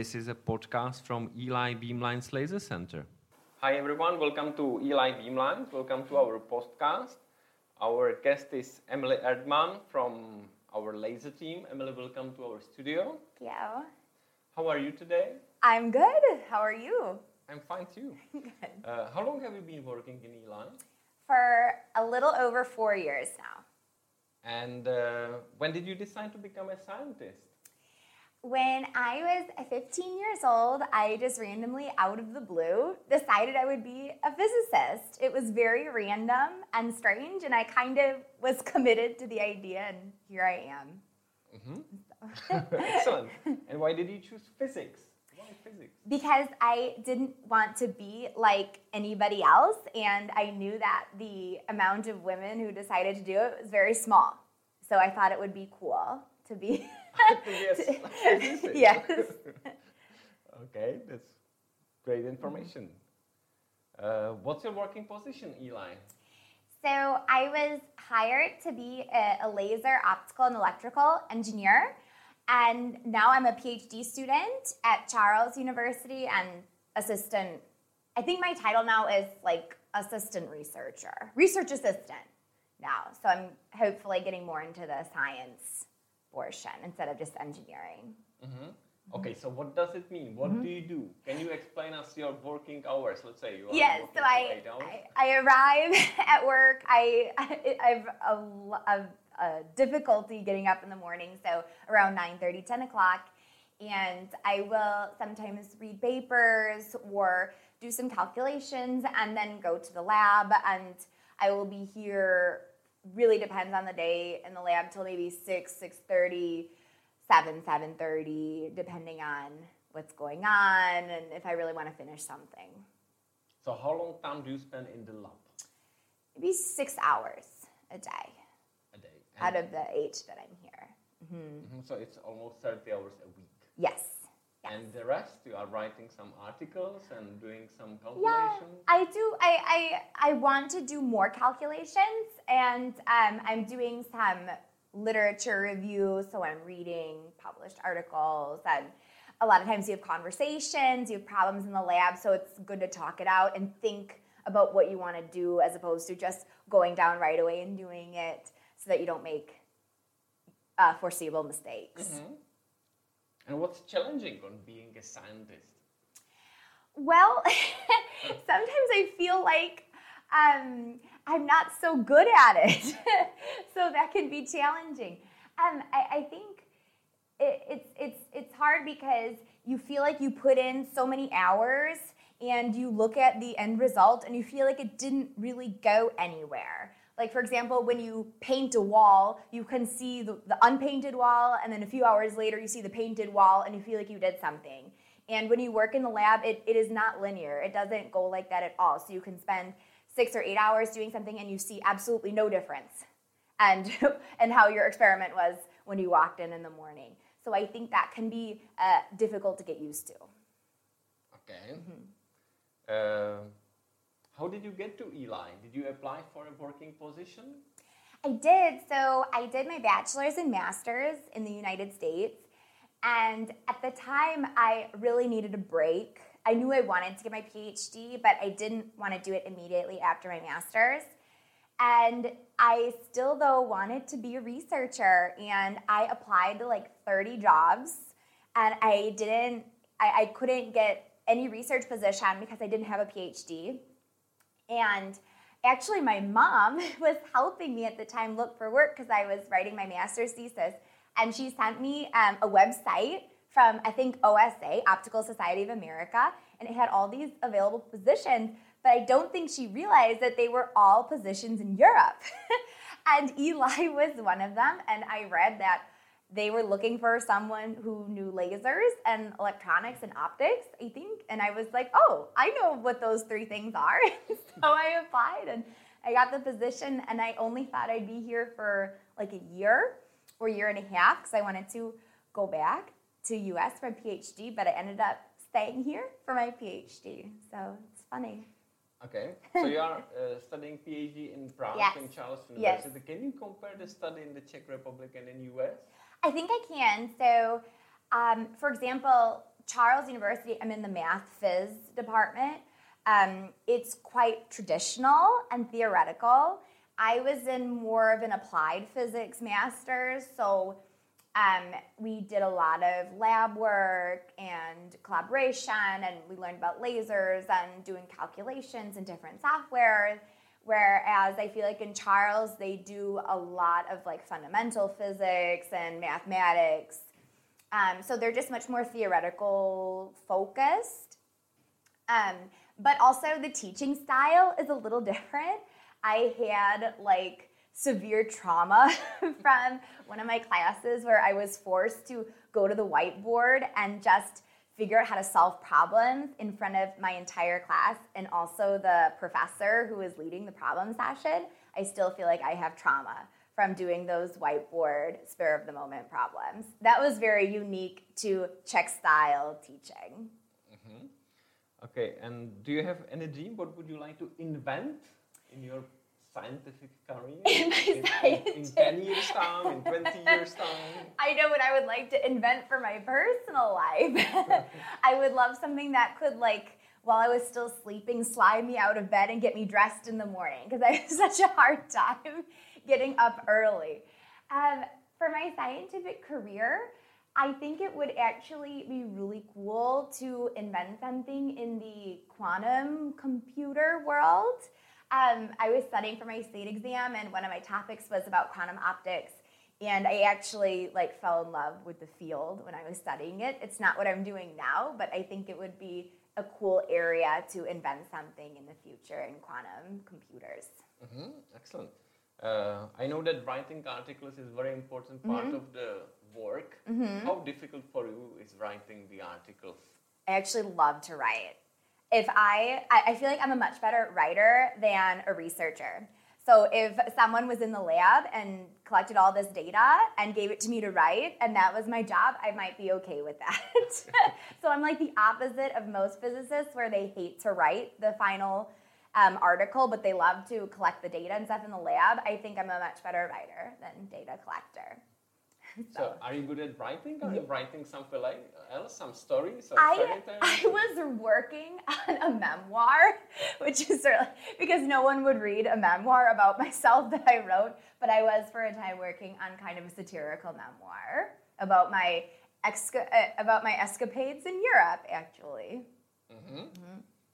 This is a podcast from Eli Beamlines Laser Center. Hi everyone, welcome to Eli Beamlines. Welcome to our podcast. Our guest is Emily Erdmann from our laser team. Emily, welcome to our studio. Yeah. How are you today? I'm good. How are you? I'm fine too. Good. Uh, how long have you been working in Eli? For a little over four years now. And uh, when did you decide to become a scientist? When I was 15 years old, I just randomly, out of the blue, decided I would be a physicist. It was very random and strange, and I kind of was committed to the idea, and here I am. Mm-hmm. Excellent. And why did you choose physics? Why physics? because I didn't want to be like anybody else, and I knew that the amount of women who decided to do it was very small. So I thought it would be cool to be. Yes, yes. okay, that's great information. Uh, what's your working position, Eli? So I was hired to be a, a laser optical and electrical engineer, and now I'm a PhD student at Charles University and assistant. I think my title now is like assistant researcher, research assistant now. So I'm hopefully getting more into the science portion instead of just engineering. Mm-hmm. Okay, so what does it mean? What mm-hmm. do you do? Can you explain us your working hours? Let's say you are Yes, so I. I, I arrive at work. I, I have a difficulty getting up in the morning, so around 9 30, 10 o'clock. And I will sometimes read papers or do some calculations and then go to the lab. And I will be here, really depends on the day, in the lab till maybe 6, 6.30, 7, 7.30, depending on what's going on and if I really want to finish something. So how long time do you spend in the lab maybe six hours a day a day? out of the eight that I'm here. Mhm, so it's almost 30 hours a week. Yes. yes. And the rest, you are writing some articles and doing some calculations. yeah, calculations. I do. I, I I want to do more calculations, and um, I'm doing some literature review. So I'm reading published articles, and a lot of times you have conversations, you have problems in the lab. So it's good to talk it out and think about what you want to do, as opposed to just going down right away and doing it, so that you don't make uh, foreseeable mistakes. And what's challenging on being a scientist? Well, sometimes I feel like um, I'm not so good at it, so that can be challenging. Um, I, I think it, it's it's it's hard because you feel like you put in so many hours and you look at the end result and you feel like it didn't really go anywhere. Like for example, when you paint a wall, you can see the, the unpainted wall, and then a few hours later you see the painted wall, and you feel like you did something. And when you work in the lab, it, it is not linear. It doesn't go like that at all. So you can spend six or eight hours doing something and you see absolutely no difference and, and how your experiment was when you walked in in the morning. So I think that can be uh, difficult to get used to. Okay. Uh, how did you get to Eli? Did you apply for a working position? I did. So I did my bachelor's and master's in the United States. And at the time, I really needed a break. I knew I wanted to get my PhD, but I didn't want to do it immediately after my master's. And I still, though, wanted to be a researcher. And I applied to like 30 jobs. And I didn't, I, I couldn't get any research position because I didn't have a PhD. And actually, my mom was helping me at the time look for work because I was writing my master's thesis. And she sent me um, a website from, I think, OSA, Optical Society of America, and it had all these available positions. But I don't think she realized that they were all positions in Europe. and Eli was one of them. And I read that they were looking for someone who knew lasers and electronics and optics, I think. And I was like, oh, I know what those three things are. so I applied and I got the position. And I only thought I'd be here for like a year or year and a half because I wanted to go back to US for a PhD, but I ended up staying here for my PhD. So it's funny. Okay. So you are uh, studying PhD in Prague Yes. in Charles Yes. University. Can you compare the study in the Czech Republic and in US? I think I can. So, um, for example, Charles University, I'm in the math phys department. Um, it's quite traditional and theoretical. I was in more of an applied physics master's, so um, we did a lot of lab work and collaboration, and we learned about lasers and doing calculations in different software. Whereas I feel like in Charles, they do a lot of like fundamental physics and mathematics. Um, so they're just much more theoretical focused. Um, but also the teaching style is a little different. I had like severe trauma from one of my classes where I was forced to go to the whiteboard and just figure out how to solve problems in front of my entire class and also the professor who was leading the problem session. I still feel like I have trauma from doing those whiteboard spur of the moment problems. That was very unique to Czech style teaching. Mm-hmm. Okay, and do you have any dream? What would you like to invent in your scientific career? In in, scientific- in 10 years' time, in 20 years' time? I know what I would like to invent for my personal life. I would love something that could like while I was still sleeping, slide me out of bed and get me dressed in the morning because I have such a hard time getting up early. Um, for my scientific career, I think it would actually be really cool to invent something in the quantum computer world. Um, I was studying for my state exam, and one of my topics was about quantum optics. And I actually like fell in love with the field when I was studying it. It's not what I'm doing now, but I think it would be a cool area to invent something in the future in quantum computers. hmm Excellent. Uh, I know that writing articles is a very important part Mm-hmm. of the work. How difficult for you is writing the articles? I actually love to write. If I, I, feel like I'm a much better writer than a researcher. So if someone was in the lab and collected all this data and gave it to me to write, and that was my job, I might be okay with that. so I'm like the opposite of most physicists, where they hate to write the final um, article, but they love to collect the data and stuff in the lab. I think I'm a much better writer than data collector. So, are you good at writing? Are you writing something like else, some stories or I. I was working on a memoir, which is because no one would read a memoir about myself that I wrote, but I was for a time working on kind of a satirical memoir about my exca- uh, about my escapades in Europe, actually.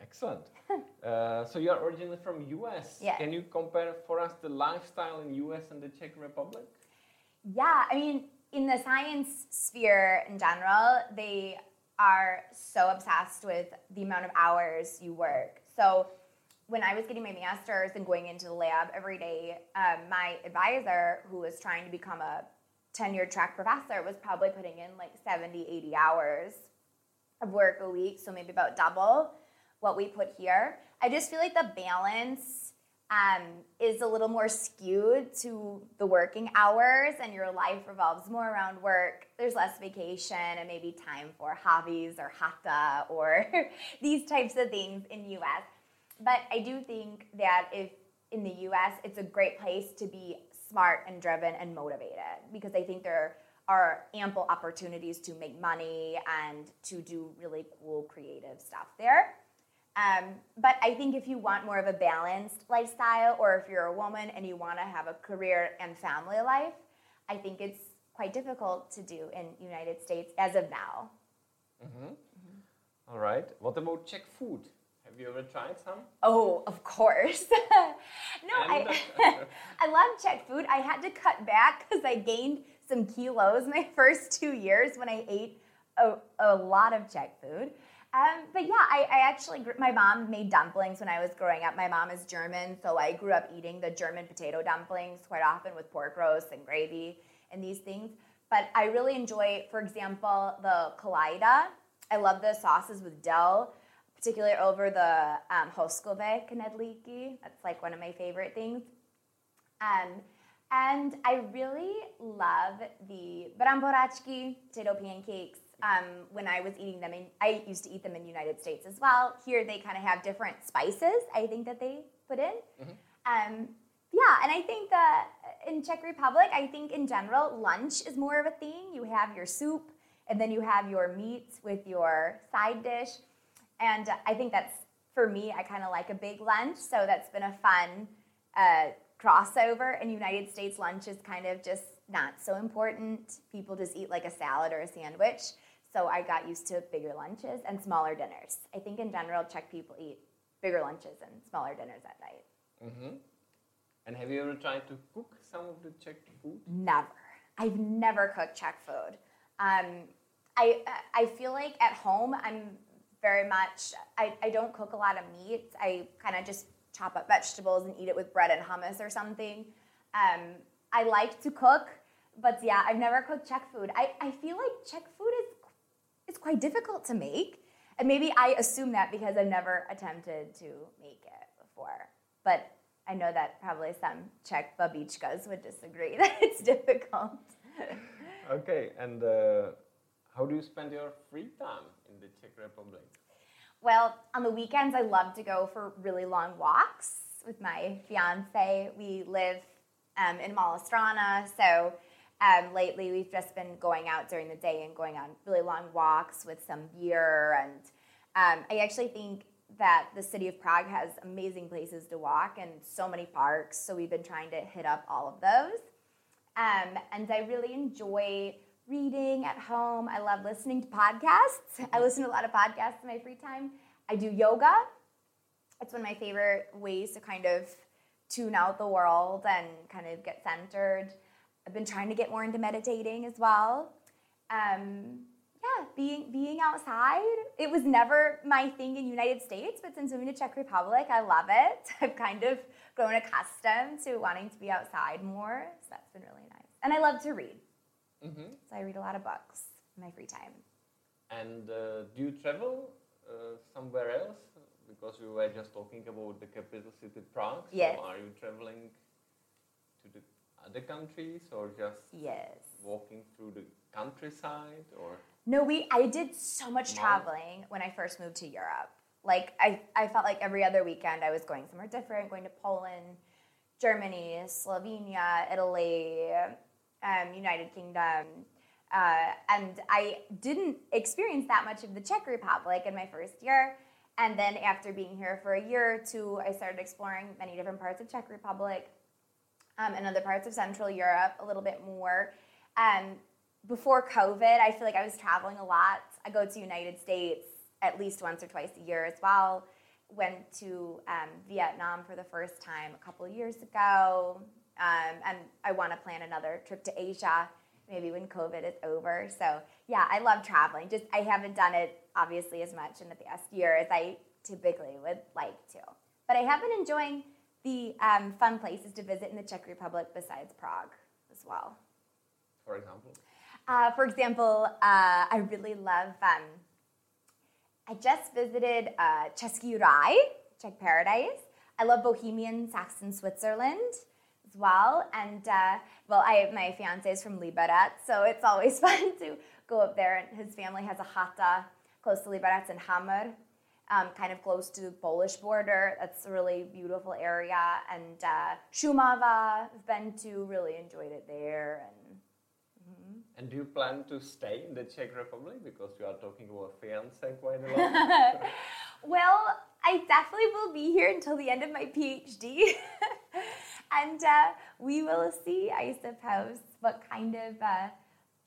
Excellent. uh, so you are originally from US. Yeah. Can you compare for us the lifestyle in US and the Czech Republic? Yeah, I mean, in the science sphere in general, they are so obsessed with the amount of hours you work. So when I was getting my master's and going into the lab every day, um, my advisor, who was trying to become a tenured track professor, was probably putting in like 70, 80 hours of work a week, so maybe about double what we put here. I just feel like the balance um, is a little more skewed to the working hours, and your life revolves more around work. There's less vacation and maybe time for hobbies or hatha or these types of things in US. But I do think that if in the US, it's a great place to be smart and driven and motivated because I think there are ample opportunities to make money and to do really cool creative stuff there. Um, but I think if you want more of a balanced lifestyle, or if you're a woman and you want to have a career and family life, I think it's quite difficult to do in United States as of now. All right. What about Czech food? Have you ever tried some? Oh, of course. no, I, I love Czech food. I had to cut back because I gained some kilos my first two years when I ate a, a lot of Czech food. Um, but yeah, I, I actually, gr- my mom made dumplings when I was growing up. My mom is German, so I grew up eating the German potato dumplings quite often with pork roast and gravy and these things. But I really enjoy, for example, the kulajda. I love the sauces with dill, particularly over the um, houskové knedlíky. That's like one of my favorite things. Um, and I really love the bramboračky, potato pancakes. Um, when I was eating them, in, I used to eat them in the United States as well. Here they kind of have different spices. I think that they put in. Um, yeah, and I think that in Czech Republic, I think in general, lunch is more of a thing. You have your soup and then you have your meat with your side dish. And I think that's for me. I kind of like a big lunch, so that's been a fun uh, crossover. And United States lunch is kind of just not so important. People just eat like a salad or a sandwich. So I got used to bigger lunches and smaller dinners. I think in general, Czech people eat bigger lunches and smaller dinners at night. Mm-hmm. And have you ever tried to cook some of the Czech food? Never. I've never cooked Czech food. Um, I I feel like at home I'm very much I, I don't cook a lot of meat. I kind of just chop up vegetables and eat it with bread and hummus or something. Um, I like to cook, but yeah, I've never cooked Czech food. I, I feel like Czech food quite difficult to make. And maybe I assume that because I've never attempted to make it before. But I know that probably some Czech babičkas would disagree that it's difficult. okay, and uh, how do you spend your free time in the Czech Republic? Well, on the weekends, I love to go for really long walks with my fiance. We live um, in Malá so um, lately we've just been going out during the day and going on really long walks with some beer. And um, I actually think that the city of Prague has amazing places to walk and so many parks. So we've been trying to hit up all of those. Um, and I really enjoy reading at home. I love listening to podcasts. I listen to a lot of podcasts in my free time. I do yoga. It's one of my favorite ways to kind of tune out the world and kind of get centered. I've been trying to get more into meditating as well. Um, yeah, being being outside. It was never my thing in United States, but since moving to Czech Republic, I love it. I've kind of grown accustomed to wanting to be outside more, so that's been really nice. And I love to read, mm-hmm. so I read a lot of books in my free time. And uh, do you travel uh, somewhere else? Because we were just talking about the capital city, Prague. So yes. are you traveling to the other countries or just yes. walking through the countryside or? No we i did so much traveling when i first moved to europe. Like I, I felt like every other weekend i was going somewhere different going to poland germany slovenia italy um, united kingdom. Uh, and i didn't experience that much of the czech republic in my first year. And then after being here for a year or two i started exploring many different parts of czech republic um, and other parts of Central Europe a little bit more. Um, before COVID, I feel like I was traveling a lot. I go to United States at least once or twice a year as well. Went to um, Vietnam for the first time a couple years ago, um, and I want to plan another trip to Asia maybe when COVID is over. So yeah, I love traveling. Just I haven't done it obviously as much in the past year as I typically would like to, but I have been enjoying the um, fun places to visit in the Czech Republic besides Prague as well. For example? Uh, for example, uh, I really love, um, I just visited uh, Český Ráj, Czech Paradise. I love Bohemian Saxon Switzerland as well. And uh, well, I my fiance is from Liberec, so it's always fun to go up there. And his family has a chata close to Liberec in Hamr, um, kind of close to the Polish border. That's a really beautiful area. And uh, Šumava, I've been to, really enjoyed it there. And, mm-hmm. and do you plan to stay in the Czech Republic? Because you are talking about fiance quite a lot. well, I definitely will be here until the end of my PhD. and uh, we will see, I suppose, what kind of uh,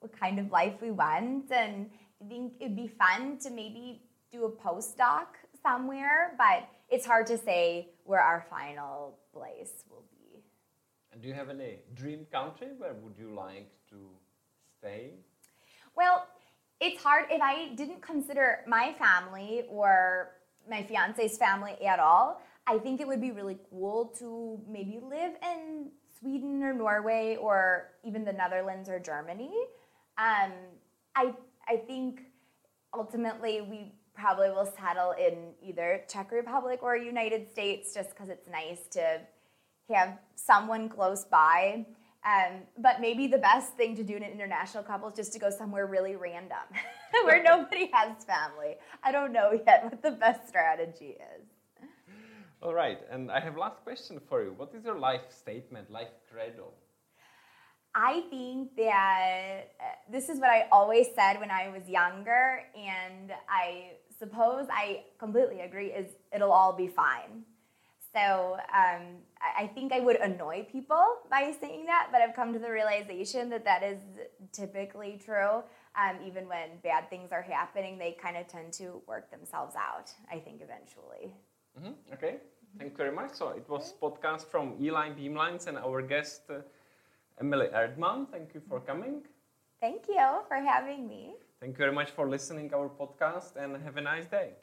what kind of life we want. And I think it'd be fun to maybe do a postdoc somewhere, but it's hard to say where our final place will be. And do you have any dream country where would you like to stay? Well, it's hard if I didn't consider my family or my fiance's family at all. I think it would be really cool to maybe live in Sweden or Norway or even the Netherlands or Germany. Um, I I think ultimately we probably will settle in either Czech Republic or United States just because it's nice to have someone close by. Um, but maybe the best thing to do in an international couple is just to go somewhere really random where nobody has family. I don't know yet what the best strategy is. All right, and I have last question for you. What is your life statement, life credo? I think that uh, this is what I always said when I was younger, and I suppose I completely agree. Is it'll all be fine. So um, I think I would annoy people by saying that, but I've come to the realization that that is typically true. Um, even when bad things are happening, they kind of tend to work themselves out. I think eventually. Mm-hmm. Okay, thank you very much. So it was podcast from Eli Beamlines and our guest uh, Emily Erdmann. Thank you for coming. Thank you for having me. Thank you very much for listening to our podcast and have a nice day.